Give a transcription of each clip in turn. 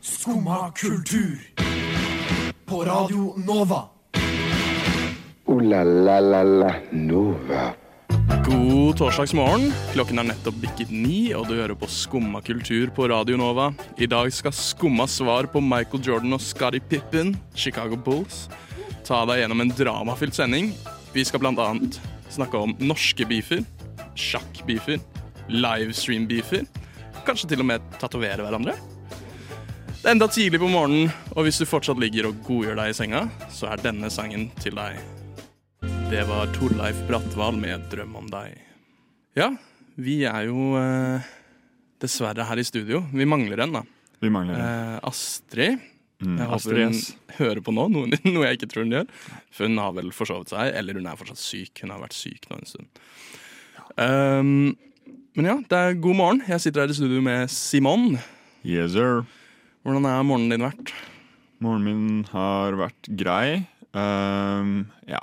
Skumma kultur. På Radio Nova. O-la-la-la-la Nova. God torsdagsmorgen. Klokken er nettopp bikket ni, og du hører på Skumma kultur på Radio Nova. I dag skal Skumma svar på Michael Jordan og Scottie Pippen, Chicago Bulls, ta deg gjennom en dramafylt sending. Vi skal annet snakke om norske beefer, sjakkbeefer, livestream-beefer, kanskje til og med tatovere hverandre. Det er enda tidlig på morgenen, og hvis du fortsatt ligger og godgjør deg i senga, så er denne sangen til deg. Det var Torleif Brattval med 'Drøm om deg'. Ja, vi er jo eh, dessverre her i studio. Vi mangler en, da. Vi mangler en. Eh, Astrid. Mm, Jeg håper hun hører på nå, noe, noe jeg ikke tror hun gjør. For hun har vel forsovet seg, eller hun er fortsatt syk. Hun har vært syk nå en stund. Um, men ja, det er god morgen. Jeg sitter her i studio med Simon. Yes, sir. Hvordan er morgenen din vært? Morgenen min har vært grei. Um, ja.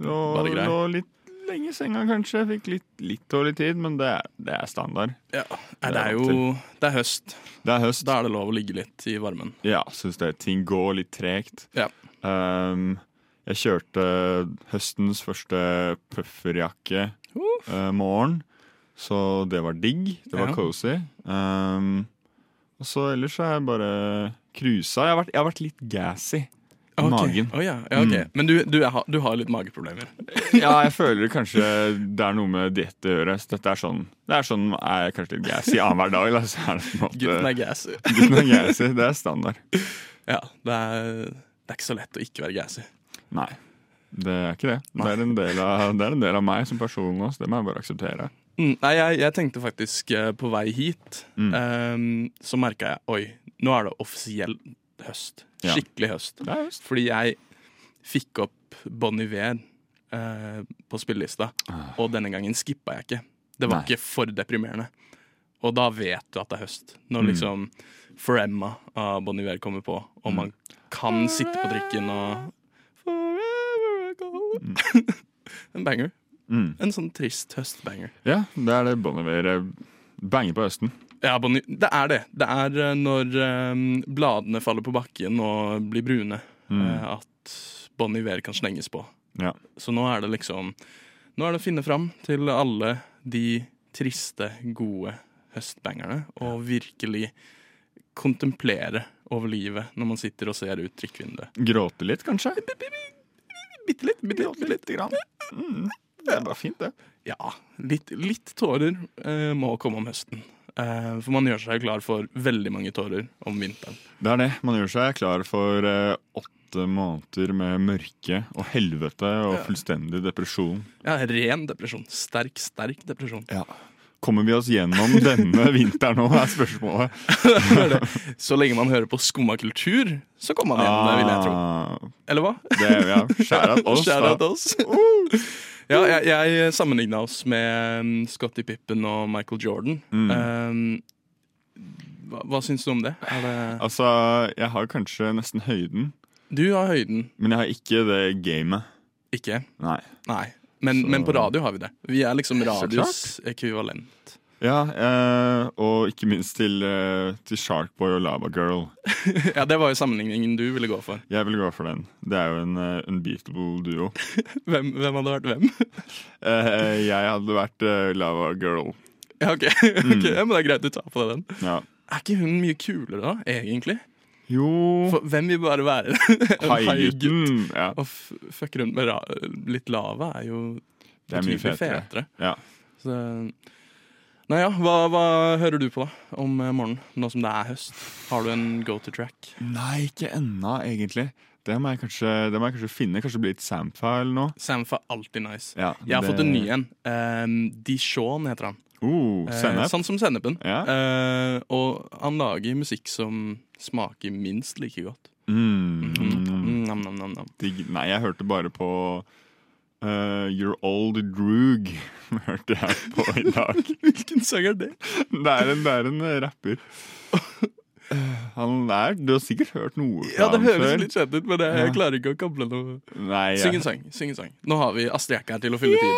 Lå, Bare grei? lå litt lenge i senga, kanskje. Fikk litt, litt dårlig tid, men det er, det er standard. Ja, Nei, Det er jo Det er høst. Det er høst. Da er det lov å ligge litt i varmen. Ja, syns det ting går litt tregt. Ja. Um, jeg kjørte høstens første pufferjakke Uff. uh, morgen, så det var digg. Det var Ja. cozy. Um, og så ellers har jeg bare cruisa. Jeg, jeg har vært litt gassy i Ok. magen. Oh, ja, ja, okay. Mm. Men du, du, er, du har litt mageproblemer. Ja, jeg føler kanskje det er noe med diett å gjøre. Så dette er sånn Det er sånn er jeg kanskje litt gassy annenhver dag. Eller, er Gutten er gassy. Gutten er gassy. Det er standard. Ja, det er, det er ikke så lett å ikke være gassy. Nei, det er ikke det. Det er en del av, det er en del av meg som person også. det må jeg bare akseptere. Mm, nei, jeg, jeg tenkte faktisk eh, på vei hit, Mm. ehm, så merka jeg Oi, nå er det offisiell høst. Ja. Skikkelig høst. Høst. Fordi jeg fikk opp Bon Iver eh, på spillelista, og denne gangen skippa jeg ikke. Det var Nei. ikke for deprimerende. Og da vet du at det er høst. Når Mm. liksom For Emma av Bon Iver kommer på, og man kan sitte på trikken og Forever ago. en banger. Mm. En sånn trist høstbanger. Ja, det er det Bonniver banger på høsten. Ja, Bon I- det er det. Det er eh, når um, bladene faller på bakken og blir brune, Mm. eh, at Bon Iver kan slenges på. Ja. Så nå er det liksom Nå er det å finne fram til alle de triste, gode høstbangerne og virkelig kontemplere over livet når man sitter og ser ut trikkvinduet. Gråte litt, kanskje? Bitte litt, bitte litt. Bitte litt. grann. Mm. Det er bare fint, det. Ja, litt, litt tårer eh, må komme om høsten. Eh, for man gjør seg klar for veldig mange tårer om vinteren. Det er det. Man gjør seg klar for eh, åtte måneder med mørke og helvete og Ja. fullstendig depresjon. Ja, ren depresjon. Sterk, sterk depresjon. Kommer vi oss gjennom denne vinteren nå, er spørsmålet. Så lenge man hører på skumma kultur, så kommer man gjennom det vil jeg tro. Ah, Eller hva? det, ja, Skjær av oss, da. oss. ja, jeg, jeg sammenligna oss med Scotty Pippen og Michael Jordan. Mm. Um, hva, hva syns du om det? Det Altså, jeg har kanskje nesten høyden, du har høyden, men jeg har ikke det gamet. ikke? Nei. Nei. Men, men på radio har vi det. Vi er liksom radios ekvivalent. Ja, eh, og ikke minst til, eh, til Sharkboy og Lava Girl. ja, Det var jo sammenligningen du ville gå for. Jeg ville gå for den. Det er jo en uh, unbeatable duo. Hvem, hvem hadde vært hvem? Eh, jeg hadde vært uh, Lava Girl. ja, ok, ok, ja, men Det er greit du tar på deg den. Ja. Er ikke hun mye kulere, da, egentlig? Jo For hvem vil bare være en haigutt? Haigutten. Ja, Og fucke rundt med litt lava er jo det er mye fetere. fetere. Ja. Så, nei ja, hva, hva hører du på da om eh, morgenen, nå som det er høst? Har du en go to track? Nei, ikke ennå, egentlig. Det må, jeg kanskje, det må jeg kanskje finne. Kanskje bli litt Samfa eller noe. Samfa alltid nice. Ja, Jeg har det- fått en ny en. Um, Dijon heter han. Oh, Eh, sånn som sennepen. Ja. Eh, og han lager musikk som smaker minst like godt. Mm. Mm, nam, nam, nam. Nei, jeg hørte bare på uh, Your Old Droog. Hørte jeg på i dag. Hvilken sang er det? Det er en, det er en eh, rapper. Han er Du har sikkert hørt noe fra Ja, det høres litt kjent ut, men jeg, jeg Ja. klarer ikke å kable noe. Nei, Syng en sang. syng en sang Nå har vi Astrid Ekke her til å fylle tid.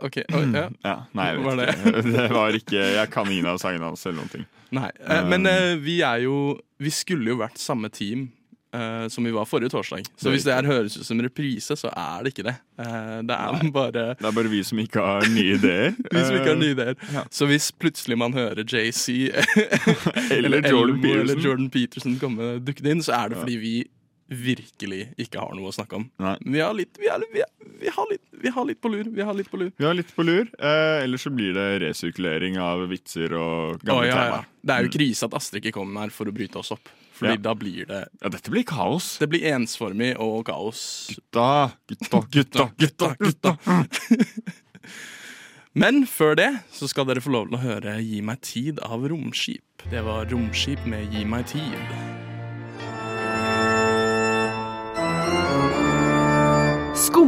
Ok. oh, ja. Ja, nei, jeg Var vet ikke. Det var ikke Jeg kan ingen av sangene hans eller noen ting. Nei. Eh, men eh, vi er jo Vi skulle jo vært samme team uh, som vi var forrige torsdag. Så Det hvis det her høres ut som reprise, så er det ikke det. Uh, det er bare Det er bare vi som ikke har nye ideer. vi som ikke har nye ideer. ja. Så hvis plutselig man hører JC Eller Jordan Elmo eller Jordan Peterson komme dukkende inn, så er det fordi vi virkelig ikke har noe å snakke om. Vi har litt, vi er, vi er, vi har litt, vi har litt på lur. Vi har litt på lur. Vi har litt på lur. Eh, Ellers så blir det resirkulering av vitser og gamle gamle ja, ja. Det er jo krise at Astrid ikke kommer her for å bryte oss opp. Fordi Ja. da blir det Ja, dette blir kaos. Det blir ensformig og kaos. Gutta, gutta, gutta, gutta, gutta. Men før det så skal dere få lov til å høre Gi meg tid av Romskip. Det var Romskip med Gi meg tid.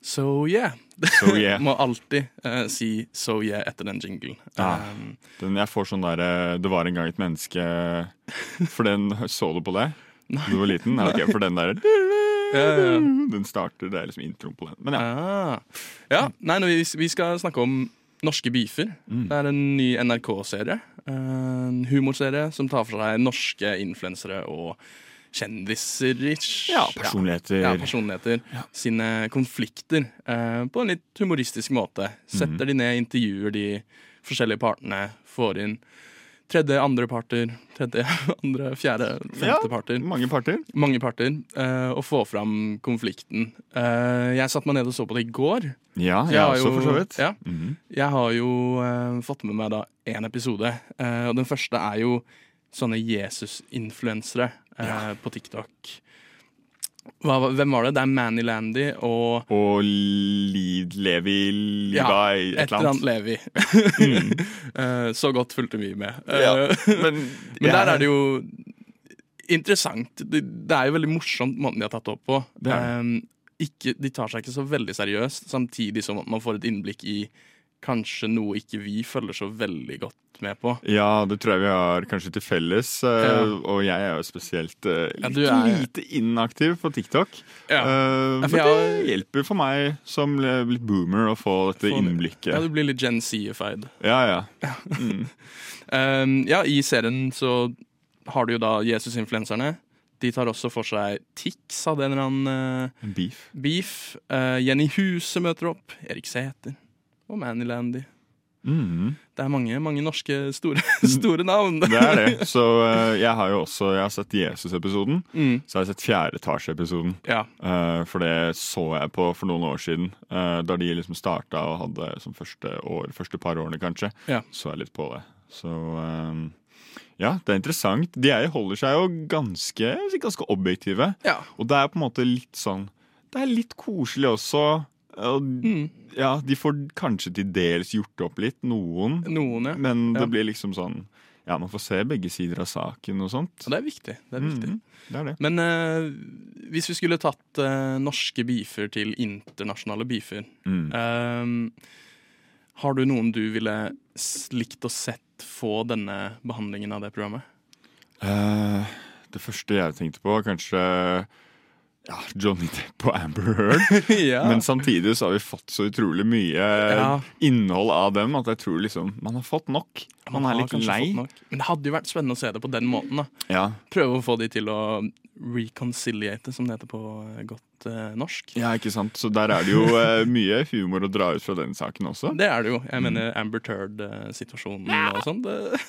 So yeah. So yeah. Må alltid uh, si so yeah etter den jinglen. Ja. Um, Den, jeg får sånn der eh, Det var en gang et menneske For den så du på det? Du var liten? Nei. Okay, for den der ja, ja. Den starter, det er liksom introen på den. Men ja. Ah. ja. Nei, nå, vi, vi skal snakke om norske beefer. Mm. Det er en ny NRK-serie. En humorserie som tar for seg norske influensere og kjendiser. ish. Ja, personligheter. Ja, personligheter. Sine konflikter eh, på en litt humoristisk måte. Setter Mhm. de ned, intervjuer de forskjellige partene, får inn tredje, andre parter, tredje, andre, fjerde, femte Ja. parter. Mange parter. Mange parter. eh, og få fram konflikten. Eh, jeg satte meg ned og så på det i går. Ja, jeg, jeg også, for så vidt. Ja, Mhm. jeg har jo eh, fått med meg da én episode. eh, og den første er jo sånne Jesus-influensere eh, på TikTok. Hva, hvem var det? Det er Manny Landy og Og Liv, Levi, Ja, et eller annet Levi. Eh, så godt fulgte vi med. Eh, Ja, men Men der er det jo interessant. Det, det er jo veldig morsomt måten de har tatt det opp på. Det Um, ikke, de tar seg ikke så veldig seriøst, samtidig som man får et innblikk i kanskje noe ikke vi følger så veldig godt med på. Ja, det tror jeg vi har kanskje til felles. eh, Ja. Og jeg er jo spesielt eh, Ja, litt du er- lite inaktiv på TikTok. Ja. Ja, for det hjelper for meg som litt boomer å få dette for... innblikket. Ja, du blir litt Gen Z-ified. Ja, ja. Um, ja, i serien så har du jo da Jesus-influenserne. De tar også for seg Tix hadde en eller annen uh, beef. beef. Uh, Jenny Huse møter opp. Erik Sæther. Og Manny Landy. Mhm. Det er mange, mange norske store, store navn. Det er det. Så eh, jeg har jo også Jeg har sett Jesus-episoden. Mm, Så har jeg sett fjerde etasje-episoden. ja. Eh, for det så jeg på for noen år siden. eh, da de liksom starta og hadde som første år, første par årene, kanskje. Ja. Så jeg litt på det. Så ja, det er interessant. De er, holder seg jo ganske, jeg ganske objektive. ja. Og det er på en måte litt sånn Det er litt koselig også. Og, Mm, ja, de får kanskje til dels gjort opp litt, noen. noen, ja. Men det Ja. blir liksom sånn Ja, man får se begge sider av saken og sånt. Og det er viktig. Det er viktig. Mhm, det er det. Men uh, hvis vi skulle tatt uh, norske beefer til internasjonale beefer Mm. uh, Har du noen du ville slikt likt å sett få denne behandlingen av det programmet? Eh, det første jeg tenkte på, kanskje ja, Johnny Depp og Amber Heard. ja. Men samtidig så har vi fått så utrolig mye Ja. innhold av dem at jeg tror liksom man har fått nok. Man, man er litt lei. Men det hadde jo vært spennende å se det på den måten. da Ja. Prøve å få de til å reconciliate, som det heter på eh, godt eh, norsk. ja, ikke sant. Så der er det jo eh, mye humor å dra ut fra den saken også. Det er det jo. Mm. Jeg mener Amber Turd-situasjonen og sånn.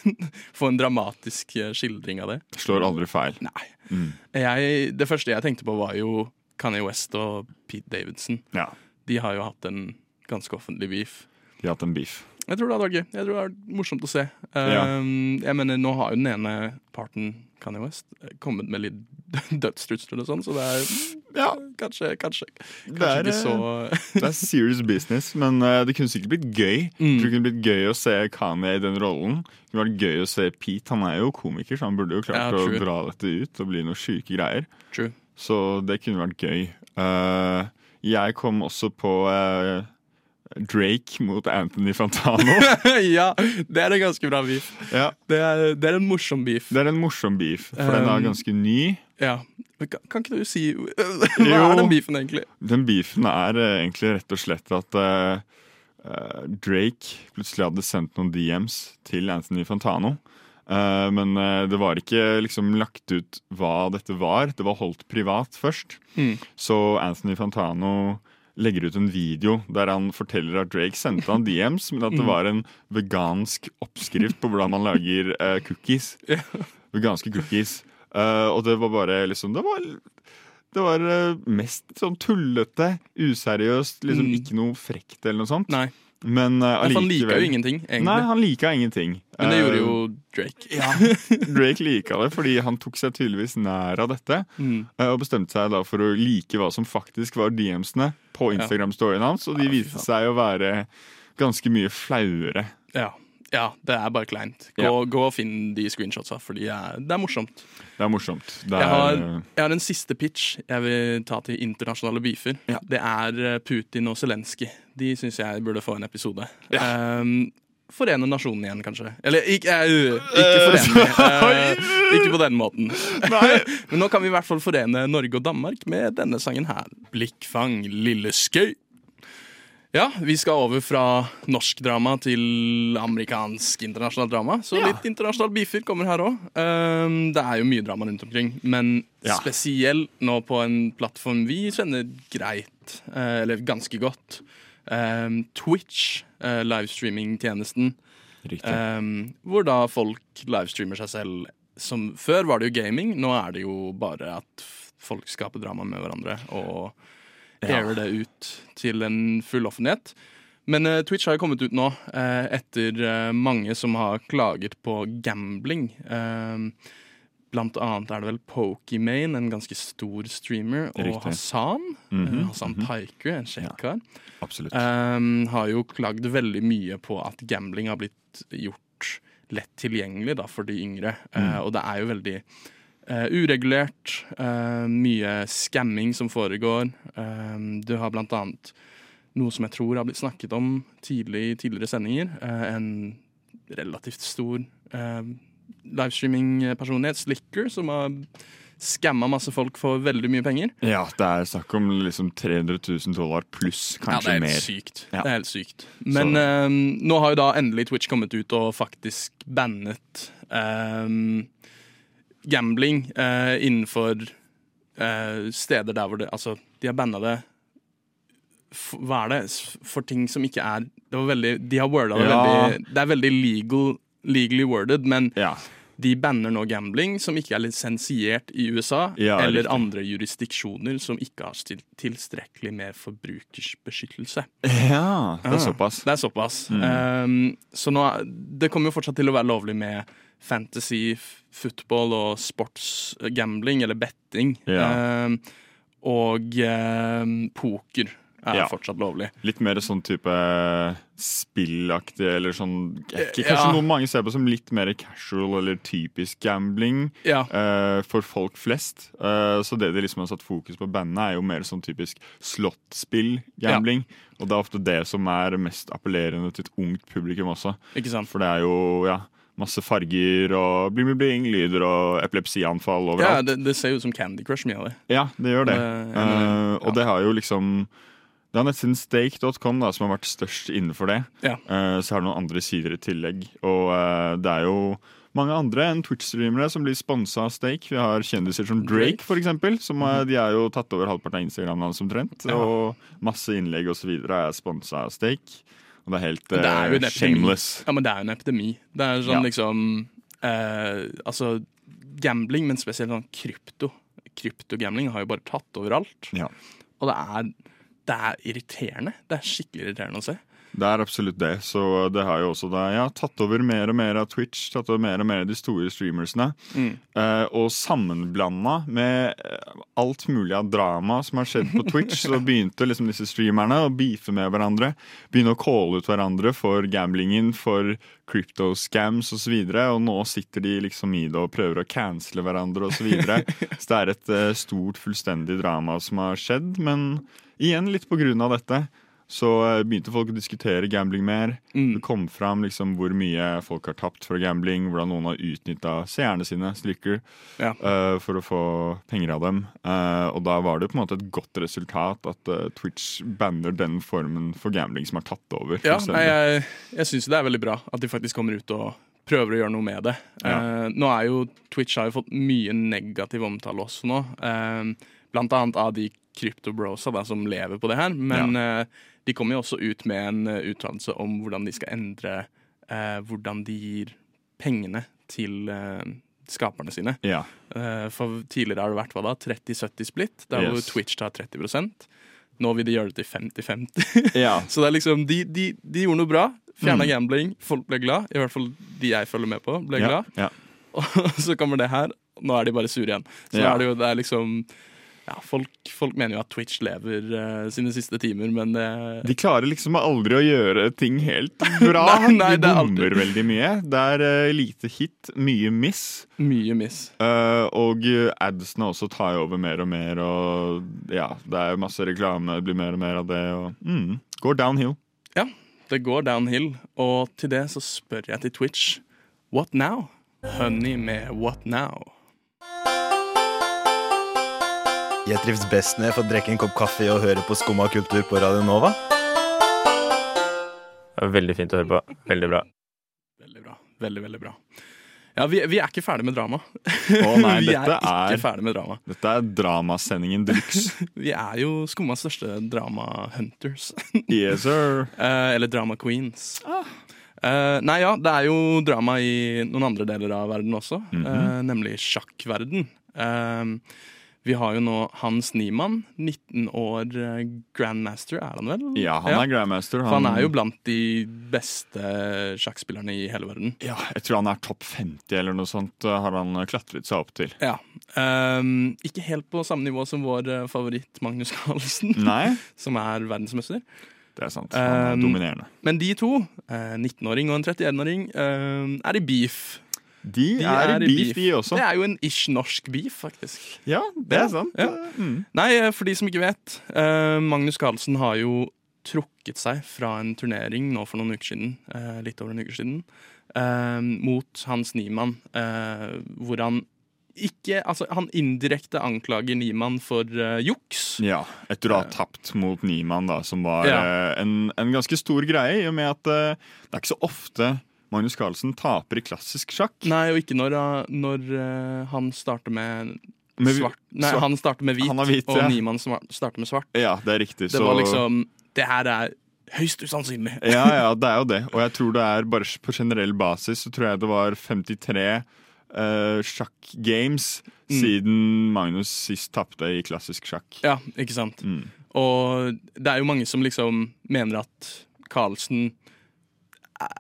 Få en dramatisk skildring av det. Slår aldri feil. Nei. Mm. Jeg, det første jeg tenkte på, var jo Kanye West og Pete Davidson. Ja. De har jo hatt en ganske offentlig beef. De har hatt en beef. Jeg tror det hadde vært gøy. Jeg tror det hadde vært morsomt å se. Ja. Um, jeg mener, Nå har jo den ene parten, Kanye West, kommet med litt dødstrusler og sånn, så det er Ja. Kanskje, kanskje, Det kanskje er, ikke så det er serious business, men eh, det kunne sikkert blitt gøy. Mm. Det kunne blitt gøy å se Kanye i den rollen. Det kunne vært gøy å se Pete. Han er jo komiker, så han burde jo klart Ja, å dra dette ut og bli noen sjuke greier. True. Så det kunne vært gøy. Uh, jeg kom også på eh, Drake mot Anthony Fantano. ja, det er en ganske bra beef. ja, Det er, det er en morsom beef. det er en morsom beef, for den er Um, ganske ny. Ja. Kan, kan ikke du si Hva Jo. er den beefen, egentlig? Den beefen er eh, egentlig rett og slett at uh, Drake plutselig hadde sendt noen DMs til Anthony Fantano. Men det var ikke liksom lagt ut hva dette var. Det var holdt privat først. Mm. Så Anthony Fantano legger ut en video der han forteller at Drake sendte han DMs, men at det var en vegansk oppskrift på hvordan man lager uh, cookies. Veganske cookies. Uh, og det var bare liksom Det var det var uh, mest sånn tullete, useriøst, liksom Mm. ikke noe frekt eller noe sånt. Nei. Men uh, allikevel han liker jo ingenting, egentlig. Nei, han lika ingenting. Men det gjorde jo Drake. ja, Drake lika det fordi han tok seg tydeligvis nær av dette. Mm. eh, Og bestemte seg da for å like hva som faktisk var DMs-ene på Instagram-storyen hans. Og de Ja, viste seg å være ganske mye flauere. Ja. ja, det er bare kleint. Gå, Ja. gå og finn de screenshotsa, for de er, det er morsomt. Det er morsomt. Det Jeg er, har, eh, jeg har en siste pitch jeg vil ta til internasjonale beefer. Det er eh, Putin og Zelenskyj. De syns jeg burde få en episode. Um, forene nasjonen igjen, kanskje. Eller ikke, eh, ikke forene. eh, ikke på den måten. Men nå kan vi i hvert fall forene Norge og Danmark med denne sangen her. Blikkfang, lille skøy. Ja, vi skal over fra norsk drama til amerikansk internasjonalt drama. Så Ja. litt internasjonal beefer kommer her òg. det er jo mye drama rundt omkring, men Ja. spesielt nå på en plattform vi kjenner greit, eh, eller ganske godt. Um, Twitch, uh, livestreamingtjenesten, um, hvor da folk livestreamer seg selv. Som, før var det jo gaming, nå er det jo bare at folk skaper drama med hverandre og Ja. det ut til en full offentlighet. Men uh, Twitch har jo kommet ut nå, uh, etter uh, mange som har klaget på gambling. Eh, blant annet er det vel Pokimane, en ganske stor streamer, og Hassan. Mm -hmm. Hassan Taiku, en kjekk kar. Absolutt. Um, har jo klagd veldig mye på at gambling har blitt gjort lett tilgjengelig da, for de yngre. Uh, og det er jo veldig uh, uregulert. uh, mye scamming som foregår. Um, du har blant annet noe som jeg tror har blitt snakket om tidlig, i tidligere sendinger. en relativt stor uh, livestreaming-personlighet, Slicker, som har skamma masse folk for veldig mye penger. Ja, det er snakk om liksom 300 000 dollar pluss, kanskje ja, det er helt sykt. Ja. Det helt sykt. Men ehm, nå har jo da endelig Twitch kommet ut og faktisk bannet ehm, gambling uh, innenfor eh, steder der hvor det Altså, de har banna det for, Hva er det? For ting som ikke er Det var veldig De har worda det Ja. veldig Det er veldig legal, legally worded, men Ja, de banner nå gambling som ikke er lisensiert i USA, Ja, eller riktig. andre jurisdiksjoner som ikke har stil- tilstrekkelig med forbrukersbeskyttelse. ja det er såpass. Det er såpass. Mm. Um, så nå, det kommer jo fortsatt til å være lovlig med fantasy, football og sportsgambling, eller betting. Ja. Um, og um, poker er Ja. fortsatt lovlig. Litt mer sånn type spillaktig, eller sånn ikke, Kanskje Ja. noe mange ser på som litt mer casual eller typisk gambling Ja. uh, for folk flest. Uh, så det de liksom har satt fokus på bandet, er jo mer sånn typisk slåttspill-gambling. Og det er ofte det som er mest appellerende til et ungt publikum også. Ikke sant? For det er jo ja, masse farger og bling-bling-lyder og epilepsianfall Ja, overalt. det, det ser jo ut som Candy Crush, mye av det. Ja, det gjør det. Eh, Eh, ja. og det har jo liksom Det er nettsiden stake.com da, som har vært størst innenfor det. Ja. Uh, så har det noen andre sider i tillegg. Og uh, det er jo mange andre enn Twitch-streamere som blir sponsa av Stake. Vi har kjendiser som Drake, for eksempel. Som er, de er jo tatt over halvparten av Instagram hans omtrent. Ja. Og masse innlegg osv. er sponsa av Stake. Og det er helt uh, det er eh, shameless. Ja, men det er jo en epidemi. Det er sånn Ja. liksom eh, Altså, gambling, men spesielt sånn krypto. Kryptogambling har jo bare tatt overalt. Ja. Og det er, det er irriterende. Det er skikkelig irriterende å se. Det er absolutt det. Så det har jo også da, ja, tatt over mer og mer av Twitch, tatt over mer og mer av de store streamersene. Mm. Eh, og sammenblanda med eh, alt mulig av drama som har skjedd på Twitch, så begynte liksom disse streamerne å beefe med hverandre. Begynne å calle ut hverandre for gamblingen, for crypto scams osv. Og, så og nå sitter de liksom i det og prøver å cancele hverandre osv. Så, videre. så det er et eh, stort, fullstendig drama som har skjedd. Men igjen litt på grunn av dette så eh, begynte folk å diskutere gambling mer. Mm. Det kom fram liksom hvor mye folk har tapt for gambling, hvordan noen har utnytta seerne sine strikker, Ja. uh, for å få penger av dem. Uh, og da var det på en måte et godt resultat at uh, Twitch banner den formen for gambling som har tatt over. Ja, nei, jeg, jeg syns det er veldig bra at de faktisk kommer ut og prøver å gjøre noe med det. Ja. Nå er jo Twitch har jo fått mye negativ omtale også nå. Blant annet av de kryptobrosa som lever på det her. Men eh, de kommer jo også ut med en uh, uttalelse om hvordan de skal endre eh, hvordan de gir pengene til eh, skaperne sine. ja. Eh, for tidligere har det vært hva da, 30-70 split, der hvor Yes. Twitch tar 30% Nå vil de gjøre det til 50-50. ja. Så det er liksom, de, de, de gjorde noe bra. Fjerna Mm. gambling. Folk ble glad. I hvert fall de jeg følger med på, ble ja. glad. ja. Og så kommer det her. Nå er de bare sure igjen. Så er det jo det er liksom ja, folk, folk mener jo at Twitch lever uh, sine siste timer, men det De klarer liksom aldri å gjøre ting helt bra. Nei, nei, De er bommer veldig mye. Det er uh, lite hit, mye miss. mye miss. Og adsene også tar jo over mer og mer, og ja, det er masse reklame, det blir mer og mer av det, og mm, går downhill. Ja, det går downhill, og til det så spør jeg til Twitch What now? Honey med What now? Jeg trives best når jeg får drikke en kopp kaffe og høre på Skumma kultur på Radio Nova. Det er Veldig fint å høre på. Veldig bra. Veldig bra. Veldig, veldig bra. Ja, vi, vi er ikke ferdig med drama. Å nei, vi er dette ikke er, ferdig med drama. dette er dramasendingen deluxe. Vi er jo Skummas største drama-hunters. yes, sir. Eh, eller drama-queens. Eh, nei, ja, det er jo drama i noen andre deler av verden også, Mhm. eh, nemlig sjakkverden. Eh, vi har jo nå Hans Niemann, 19 år eh, grandmaster, er han vel? Ja, han er grandmaster. For han er jo blant de beste sjakkspillerne i hele verden. ja, Jeg tror han er topp 50 eller noe sånt, har han klatret seg opp til. Ja. um, ikke helt på samme nivå som vår eh, favoritt Magnus Carlsen, Nei, som er verdensmester. det er sant. Han er Um, dominerende. Men de to, eh, 19-åring og en 31-åring, eh, er i beef. De, De er, i beef, de også. Det er jo en ish norsk beef, faktisk. Ja, det Ja, er sant. ja. Mm. Nei, eh, for de som ikke vet, eh, Magnus Carlsen har jo trukket seg fra en turnering nå for noen uker siden, eh, litt over en uke siden, eh, mot Hans Niemann, eh, hvor han ikke Altså, han indirekte anklager Niemann for uh, juks. Ja, etter å ha tapt mot Niemann, da, som var Ja. uh, en, en ganske stor greie, i og med at uh, det er ikke så ofte Magnus Carlsen taper i klassisk sjakk. Nei, og ikke når, uh, når uh, han starter med Med- svart. Nei, svart. han starter med hvit, hvit, og ja. Niemann starter med svart. Ja, det er riktig. Det så... var liksom Det her er høyst usannsynlig. Ja, ja, det er jo det. Og jeg tror det er bare på generell basis så tror jeg det var 53 uh, sjakkgames Mm. siden Magnus sist tapte i klassisk sjakk. Ja, ikke sant. Mm. Og det er jo mange som liksom mener at Carlsen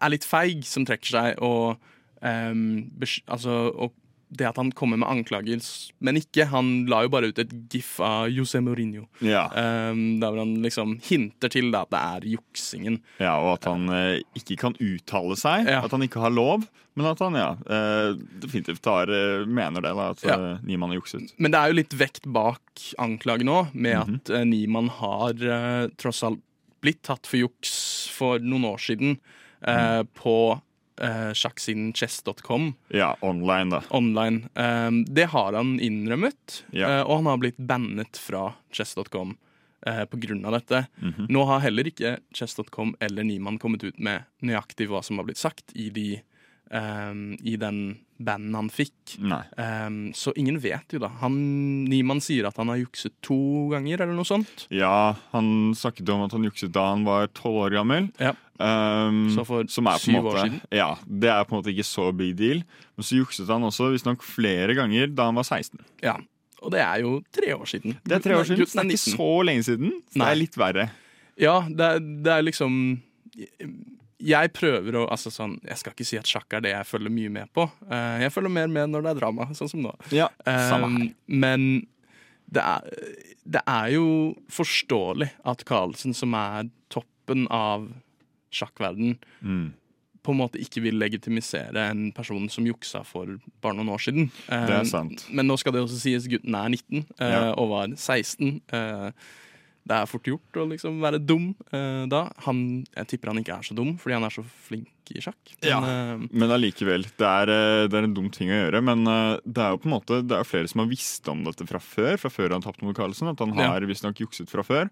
er litt feig, som trekker seg, og um, altså, og det at han kommer med anklager, men ikke. Han la jo bare ut et gif av José Mourinho, Ja, Um, der hvor han liksom hinter til da, at det er juksingen. ja, og at han uh, ikke kan uttale seg. Ja. At han ikke har lov. Men at han ja, uh, definitivt tar, uh, mener det, da, at Ja. Niemann har jukset. Men det er jo litt vekt bak anklagen òg, med Mhm. at eh, Niemann har tross alt blitt tatt for juks for noen år siden eh, på eh, sjakksidenchess.com. Ja, online, da. online. Um, det har han innrømmet, Ja. eh, og han har blitt bannet fra chess.com uh, på grunn av dette. Mhm. Nå har heller ikke chess.com eller Niemann kommet ut med nøyaktig hva som har blitt sagt i, de, um, i den banden han fikk. Nei. Um, så ingen vet jo, da. Han, Niemann sier at han har jukset to ganger, eller noe sånt. Ja, han snakket om at han jukset da han var tolv år gammel. Ja. Um, Så for syv måte, år siden? Ja, Det er på en måte ikke så big deal. Men så jukset han også visstnok flere ganger da han var 16. Ja. Og det er jo tre år siden. Det er tre år siden, Gutten det er ikke så lenge siden. Så det er litt verre. Ja, det er, det er liksom jeg prøver å altså sånn, Jeg skal ikke si at sjakk er det jeg følger mye med på. Eh, jeg følger mer med når det er drama, sånn som nå. Ja, samme her. Um, men det er, det er jo forståelig at Carlsen, som er toppen av sjakkverden, Mm. på en måte ikke vil legitimisere en person som juksa for bare noen år siden. Det Eh, er sant. Men nå skal det også sies gutten er 19 uh, Ja. og var 16. Eh, det er fort gjort å liksom være dum uh, da. Han, jeg tipper han ikke er så dum, fordi han er så flink i sjakk. Men, Ja. uh, Men allikevel, det er, eh, det er en dum ting å gjøre. Men uh, det er jo på en måte Det er flere som har visst om dette fra før, fra før han tapte mot Carlsen. At han Ja. har visstnok jukset fra før.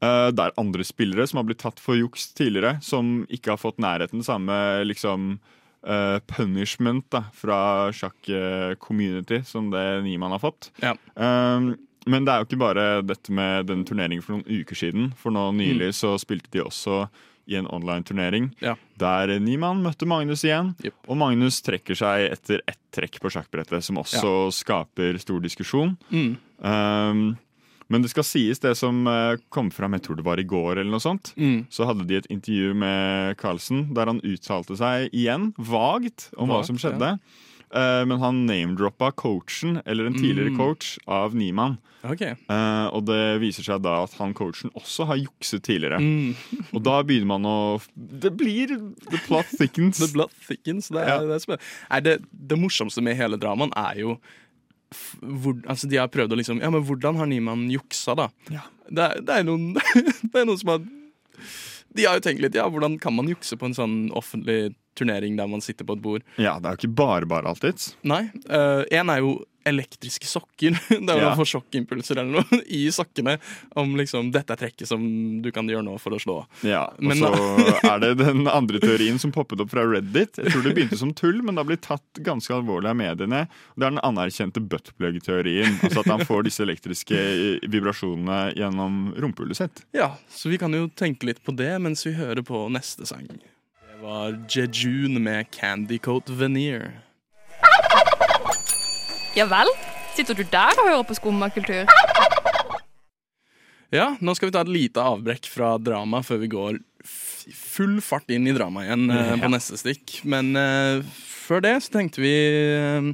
Eh, det er andre spillere som har blitt tatt for juks tidligere, som ikke har fått nærheten samme liksom Uh, punishment da, fra sjakk-community som det Niemann har fått. Ja. Eh, men det er jo ikke bare dette med den turneringen for noen uker siden. For nå nylig Mm. så spilte de også i en online-turnering Ja. der Niemann møtte Magnus igjen. Yep. Og Magnus trekker seg etter ett trekk på sjakkbrettet, som også skaper stor diskusjon. mm, Um, men det skal sies, det som eh, kom fram, jeg tror det var i går, eller noe sånt, mm. så hadde de et intervju med Carlsen der han uttalte seg igjen, vagt, om hva som skjedde. Eh, men han name-droppa coachen, eller en tidligere Mm. coach, av Niemann. Okay. Uh, og det viser seg da at han coachen også har jukset tidligere. Mm. Og da begynner man å Det blir The plot thickens. The blood thickens. Det er, Ja. det, er. Det, det morsomste med hele dramaen er jo hvor, altså De har prøvd å liksom Ja, men hvordan har Niemann juksa, da? Ja. Det, er, det, er noen, det er noen som har De har jo tenkt litt Ja, hvordan kan man jukse på en sånn offentlig turnering der man sitter på et bord? Ja, det er jo ikke bare bare alltids. Nei. Én er jo elektriske sokker. Det er jo Ja. man får sjokkimpulser eller noe i sokkene om liksom dette er trekket som du kan gjøre nå for å slå. Ja, Og Men så da- er det den andre teorien som poppet opp fra Reddit. Jeg tror det begynte som tull, men det har blitt tatt ganske alvorlig av mediene. Det er den anerkjente buttplug-teorien. Altså at han får disse elektriske eh, vibrasjonene gjennom rumpehullet sitt. Ja, så vi kan jo tenke litt på det mens vi hører på neste sang. Var Jejun med Candy Coat Veneer. Ja vel? Sitter du der og hører på skummakultur? Ja, nå skal vi ta et lite avbrekk fra drama før vi går full fart inn i drama igjen eh, på neste stikk. Men eh, før det så tenkte vi eh,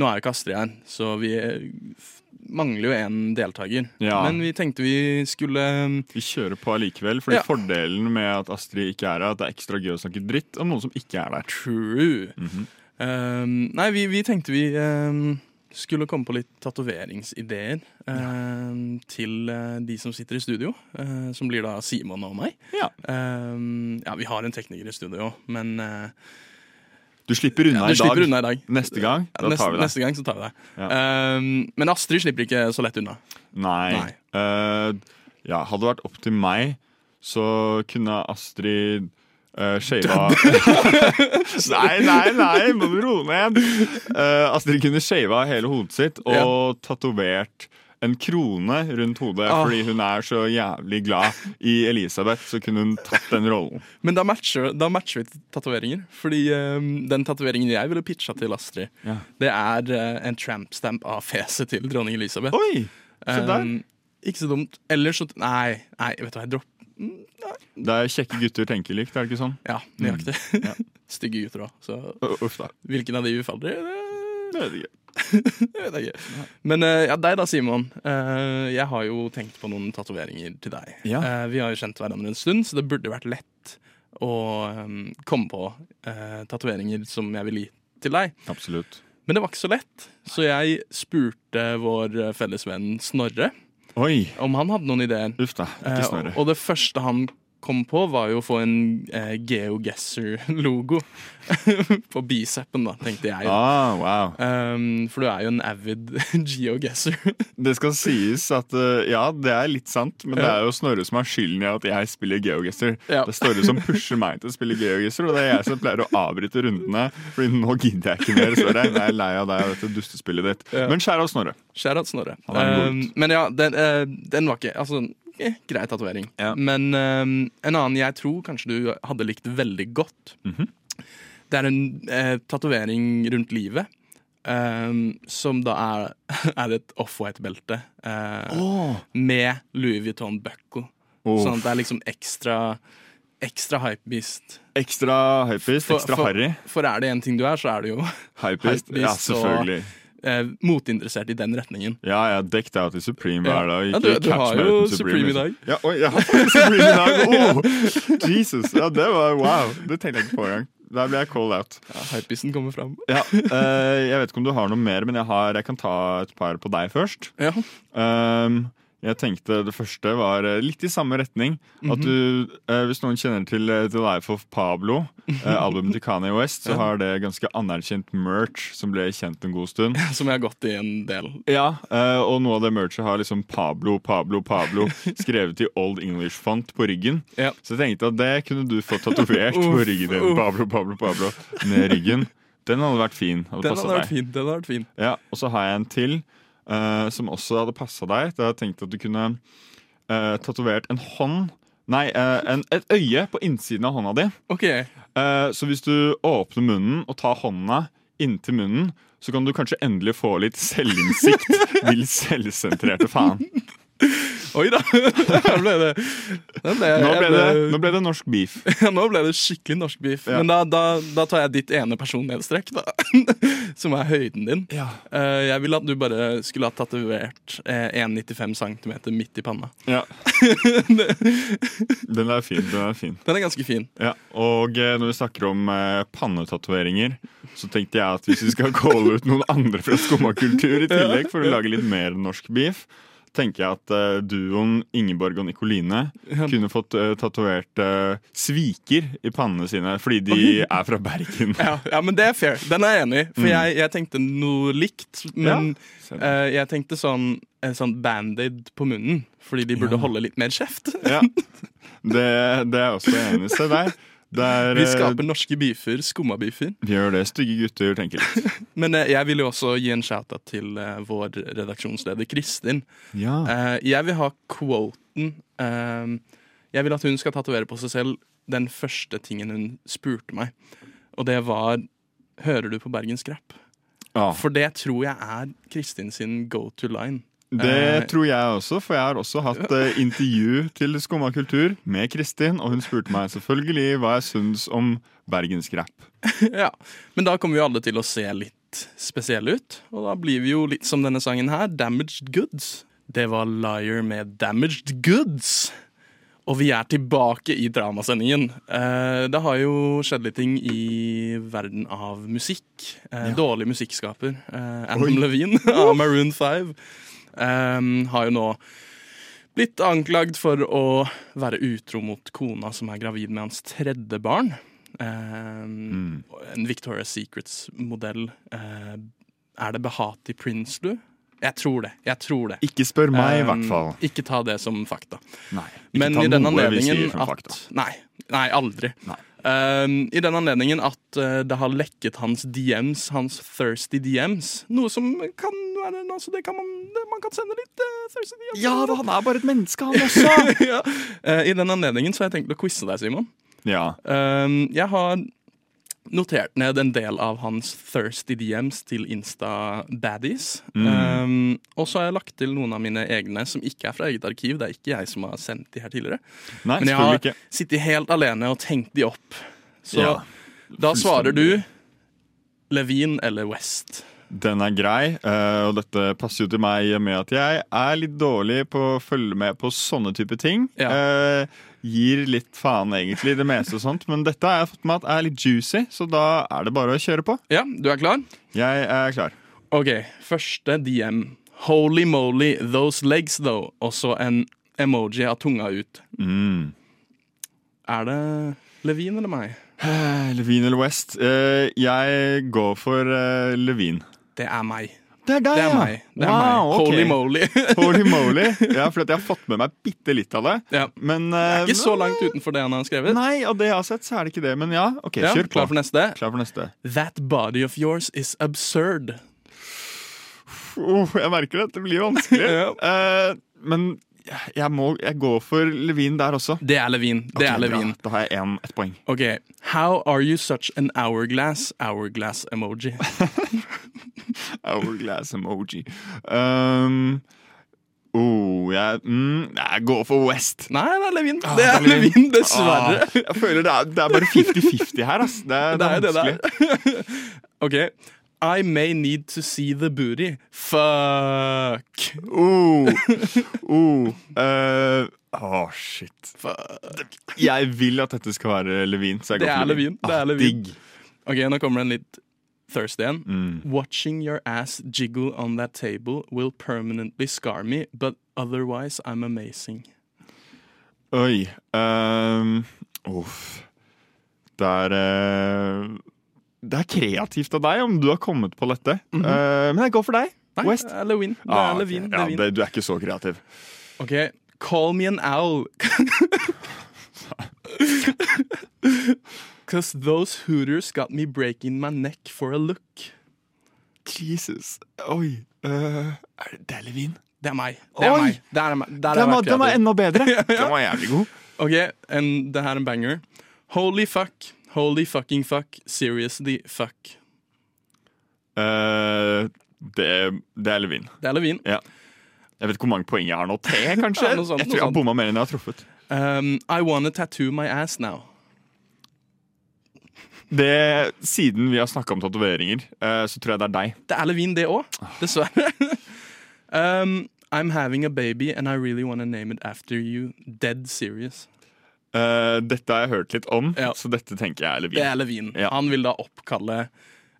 Nå er jo ikke Astrid her, så vi eh, mangler jo en deltaker. Ja. Men vi tenkte vi skulle eh, Vi kjører på allikevel, fordi Ja. fordelen med at Astrid ikke er her, er at det er ekstra gøy å snakke dritt om noen som ikke er der. True. Mhm. Um, nei, vi, vi tenkte vi um, skulle komme på litt tatoveringsideer um, til uh, de som sitter i studio. uh, som blir da Simon og meg. Ja. Um, ja, vi har en tekniker i studio, men uh, Du slipper unna du i dag. slipper unna i dag. Neste gang, Ja, da tar vi deg. neste gang så tar vi deg. Ja. Um, men Astrid slipper ikke så lett unna. Nei. Nei. Uh, ja, hadde det vært opp til meg, så kunne Astrid uh, shava Nei, nei, nei, må du roe ned. Uh, Astrid kunne shava hele hodet sitt og tatovert en krone rundt hodet Ah. fordi hun er så jævlig glad i Elisabeth, så kunne hun tatt den rollen. Men da matcher, da matcher vi tatoveringer. Fordi um, den tatoveringen jeg ville pitcha til Astrid, Ja. det er uh, en tramp-stamp av fjeset til dronning Elisabeth. Oi! Se der. Um, ikke så dumt. Ellers så Nei, nei vet du hva, jeg dropper Det er kjekke gutter tenker likt, er det ikke sånn? Ja, nøyaktig. Mm. Ja. Stygge gutter òg. Så Uff da. hvilken av de vi faller i, Det vet jeg ikke. det vet ikke. Men eh, ja, deg da, Simon. Eh, jeg har jo tenkt på noen tatoveringer til deg. Ja. Eh, vi har jo kjent hverandre en stund, så det burde vært lett å um, komme på tatoveringer som jeg vil gi til deg. Absolutt. Men det var ikke så lett, så jeg spurte vår felles venn Snorre Oi! om han hadde noen ideer. Uff da. Ikke Snorre. og det første han kom på, var jo å få en eh, GeoGuessr-logo på bicepen, da, tenkte jeg. Ah, wow. Um, for du er jo en avid geoguesser. Det skal sies at uh, ja, det er litt sant, men det er jo Snorre som har skylden i at jeg spiller GeoGuessr. Ja. Det er Snorre som pusher meg til å spille GeoGuessr, og det er jeg som pleier å avbryte rundene. Fordi nå gidder jeg ikke mer, Snorre. Jeg er lei av deg og dette dustespillet ditt. Ja. Men skjær av Snorre. Skjær av Snorre. Um, men ja, den, uh, den var ikke Altså, eh, grei tatovering. Ja. Men um, en annen jeg tror kanskje du hadde likt veldig godt, Mhm. det er en uh, tatovering rundt livet. Um, som da er, er et offwhite-belte uh, med Louis Vuitton Bucco. Oh. Sånn at det er liksom ekstra Ekstra hypebeast. Ekstra hypebeast, ekstra for- harry. For er det én ting du er, så er det jo Hypebeast, ja, selvfølgelig. og-. Eh, motinteressert i den retningen. Ja, jeg er dekket out i Supreme hver dag. Ja, du- du har jo Supreme i dag. liksom. Ja, oi, jeg har Supreme i dag! Oh, Jesus, ja, det var wow. Det tenkte jeg ikke på engang. Der ble jeg called out. Ja, Hypisen kommer fram. Ja, eh, jeg vet ikke om du har noe mer, men jeg, har, jeg kan ta et par på deg først. Ja. Um, jeg tenkte Det første var eh, litt i samme retning. At Mhm. du, eh, Hvis noen kjenner til eh, The Life of Pablo, eh, albumet til Kanye West, så har det ganske anerkjent merch som ble kjent en god stund. Som jeg har gått i en del. Ja, eh, Og noe av det merchet har liksom Pablo, Pablo, Pablo skrevet i Old English-font på ryggen. Ja. Så jeg tenkte at det kunne du fått tatovert på ryggen din. Pablo, Pablo, Pablo Ned ryggen. Den hadde vært fin. Hadde Den hadde vært fin. Den hadde vært fin. Ja, Og så har jeg en til som også hadde passa deg. Da jeg tenkt at du kunne uh, tatovert en hånd Nei, eh, en, et øye på innsiden av hånda di. Okay. Eh, så hvis du åpner munnen og tar hånda inntil munnen, så kan du kanskje endelig få litt selvinnsikt. Vil selvsentrerte faen. Oi da! Ble det Nå ble, Nå ble det, nå ble det norsk beef. Ja, nå ble det skikkelig norsk beef. Ja. Men da, da, da tar jeg ditt ene personlighetstrekk, da. Som er høyden din. Ja. jeg ville at du bare skulle ha tatovert eh, 1,95 cm midt i panna. Ja. Den er fin. Den er fin. Den er ganske fin. Ja, og eh, når vi snakker om eh, pannetatoveringer, så tenkte jeg at hvis vi skal calle ut noen andre fra skummakultur i tillegg, for å lage litt mer norsk beef, tenker jeg at uh, duoen Ingeborg og Nikoline Ja. kunne fått uh, tatovert uh, sviker i pannene sine, fordi de er fra Bergen. Ja, ja, men det er fair. Den er jeg enig i. For Mm. jeg, jeg tenkte noe likt. Men Ja. uh, jeg tenkte sånn, en sånn band-aid på munnen. Fordi de burde holde litt mer kjeft. Ja, det, det er jeg også enig i. Se der. Det er, Vi eh, skaper norske beefer. Skumma beefer. vi gjør det. Stygge gutter tenker litt. Men eh, jeg vil jo også gi en shout-out til eh, vår redaksjonsleder Kristin. Ja. Jeg vil ha quoten eh, Jeg vil at hun skal tatovere på seg selv den første tingen hun spurte meg. Og det var Hører du på Bergens Rap? Ja. For det tror jeg er Kristin sin go to line. Det Eh, tror jeg også, for jeg har også hatt eh, intervju til Skumma kultur med Kristin, og hun spurte meg selvfølgelig hva jeg syns om bergensk rap. ja. Men da kommer vi alle til å se litt spesielle ut. Og da blir vi jo litt som denne sangen her, Damaged Goods. Det var Liar med Damaged Goods. Og vi er tilbake i dramasendingen. Eh, det har jo skjedd litt ting i verden av musikk. Dårlig musikkskaper. Eh, Adam Levine av Maroon 5 eh, har jo nå blitt anklagd for å være utro mot kona som er gravid med hans tredje barn. Eh, En Victoria's Secrets-modell. Uh, er det Behati Prince, du? Jeg tror det. jeg tror det. Ikke spør meg, i Um, hvert fall. Ikke ta det som fakta. Nei, ikke Men ta i denne noe vi sier som at fakta. Nei, nei aldri. Nei. Um, I den anledningen at uh, det har lekket hans DMs, hans thirsty DMs. Noe som kan være altså det kan man, det, man kan sende litt uh. Ja, da, han er bare et menneske, han også! ja. Uh, I den anledningen så har jeg tenkt å quize deg, Simon. ja. Uh, jeg har notert ned en del av hans thirsty DMs til Insta-baddies. Mm. Um, og så har jeg lagt til noen av mine egne som ikke er fra eget arkiv. Det er ikke jeg som har sendt de her tidligere. Nei, Men jeg har ikke. sittet helt alene og tenkt de opp. Så Ja, da svarer du Levin eller West. Den er grei, eh, og dette passer jo til meg med at jeg er litt dårlig på å følge med på sånne type ting. Ja. gir litt faen, egentlig, det meste og sånt. Men dette har jeg fått med at er litt juicy, så da er det bare å kjøre på. Ja, du er klar? Jeg er klar. OK, første DM. Holy moly, those legs though. Og så en emoji av tunga ut. Mm. Er det Levin eller meg? Levin eller West? Eh, jeg går for eh, Levine. Det er meg. Det er deg, Det er ja. meg. Det er Wow, meg. Holy Holy moly. Holy moly. Ja, for jeg har fått med meg bitte litt av det. ja. Men Det eh, er ikke så langt utenfor det han har skrevet. Nei, av det jeg har sett, så er det ikke det. Men ja, OK, Ja, kjør på. klar for neste? Klar for neste. That body of yours is absurd. Oh, jeg merker det. Det blir vanskelig. Ja. uh, men jeg, må, jeg går for Levin der også. Det er Levin. Det okay, er Levin. Da har jeg en, ett poeng. OK. How are you such an hourglass? Hourglass emoji. Hourglass emoji. Um, Oh, jeg, mm, jeg går for West. Nei, det er Levin. Ah, Det er Levin, dessverre. Ah, jeg føler det er, det er bare 50-50 her, ass. Det er, Det er det vanskelig. der. OK. I may need to see the booty. Fuck. Oh, oh, Uh. Oh, shit. Jeg vil at dette skal være Levin. Så jeg Det går er Levin. Det Ah, er Levin. Digg. OK, nå kommer den litt thirsty igjen. Mm. Watching your ass jiggle on that table will permanently scar me, but otherwise I'm amazing. Oi. Um, Uff. Det er eh, Det er kreativt av deg om du har kommet på dette. Eh, men jeg går for deg. Nei, West. det er Levin. Ah, okay. Levin. Ja, det, du er ikke så kreativ. OK. Call me an owl. Cause those hooters got me breaking my neck for a look. Jesus. Oi. Uh, er det, det er Levin. Det er meg. Det er Oi! meg. Der er. Der Den var, den var enda bedre. Den var jævlig god. OK, en, det her er en banger. Holy fuck. Holy fucking fuck. Seriously fuck. Uh, det, det er Levin. Det er Levin. Jeg vet ikke hvor mange poeng jeg har nå. Tre, kanskje? Ja, sånt, jeg tror jeg har bomma mer enn jeg har truffet. Um, I wanna tattoo my ass now. Det, siden vi har snakka om tatoveringer, uh, så tror jeg det er deg. Det er Levin, det òg. Dessverre. um, I'm having a baby and I really wanna name it after you. Dead serious. Eh, dette har jeg hørt litt om, Ja. så dette tenker jeg er Levin. Det er Levin. Ja. Han vil da oppkalle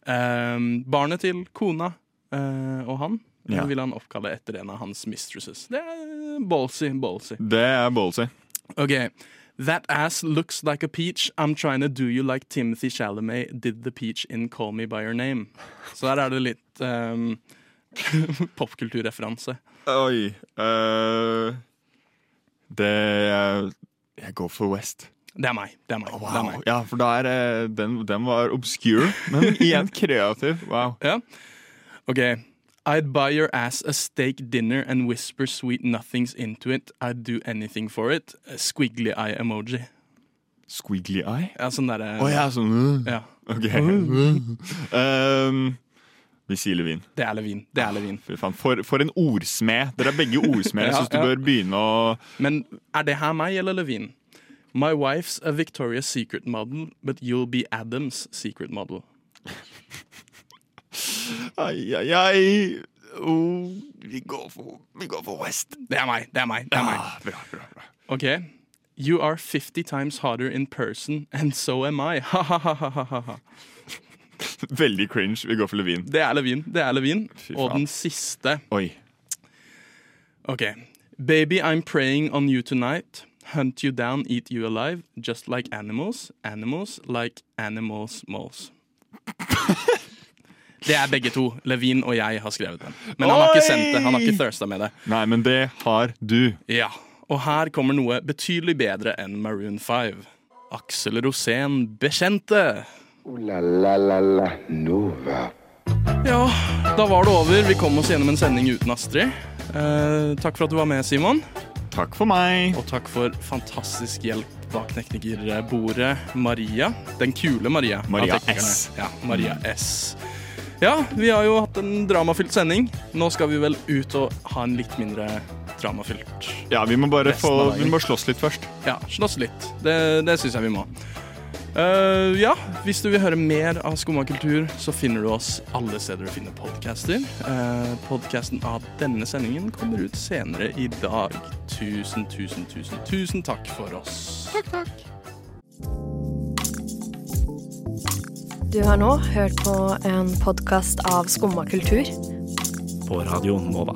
uh, barnet til kona uh, og han. Ja. vil han oppkalle etter en av hans mistresses. Det er ballsy, ballsy. Det er ballsy. Ok, That ass looks like a peach. I'm trying to do you like Timothy Chalamet did the peach in Call Me By Your Name. Så der er det litt um, popkulturreferanse. Oi. det Jeg går for West. Det er meg. Det er meg. Det er meg. Ja, for da er eh, den, den var obscure, men igjen kreativ. Wow. Ja. OK. I'd buy your ass a steak dinner and whisper sweet nothings into it. I'd do anything for it. A squiggly eye emoji. Squiggly eye? Ja, sånn derre Å ja, sånn uh. Ja, OK. Um, vi sier Levin. det er Levin. Det er Levin. For, for en ordsmed. Dere er begge ordsmeder. Jeg Ja, syns du ja. bør begynne å Men er det her meg eller Levin? My wife's a Victoria's Secret model, but you'll be Adams' secret model. Ai, ai, ai. Oh, vi, går for, vi går for West. Det er meg. Det er meg. Det er meg. Ah, bra, bra, bra. OK. You are 50 times harder in person, and so am I. Ha-ha-ha-ha-ha. Veldig cringe. Vi går for Levin. Det er Levin. Det er Levin. Og den siste. Oi. OK. Baby, I'm praying on you tonight. Hunt you down, eat you alive. Just like animals. Animals like animals moles. Det er begge to. Levin og jeg har skrevet den. Men han har ikke sendt det. Han har ikke thirsta med det. Nei, men det har du. Ja, og her kommer noe betydelig bedre enn Maroon 5. Aksel Rosén bekjente. Ooh la la la la Nova. Ja, da var det over. Vi kom oss gjennom en sending uten Astrid. Eh, takk for at du var med, Simon. Takk for meg. Og takk for fantastisk hjelp bak teknikerbordet, Maria. Den kule Maria. Maria. S. Ja, Maria S. Ja, vi har jo hatt en dramafylt sending. Nå skal vi vel ut og ha en litt mindre dramafylt. Ja, vi må bare få, vi må slåss litt først. Ja, slåss litt. Det, det syns jeg vi må. Eh, ja, hvis du vil høre mer av Skumma kultur, så finner du oss alle steder du finner podcaster. Uh, Podkasten av denne sendingen kommer ut senere i dag. Tusen, tusen, tusen, tusen takk for oss. Takk, takk. Du har nå hørt på en podkast av Skumma kultur. På Radio Nova.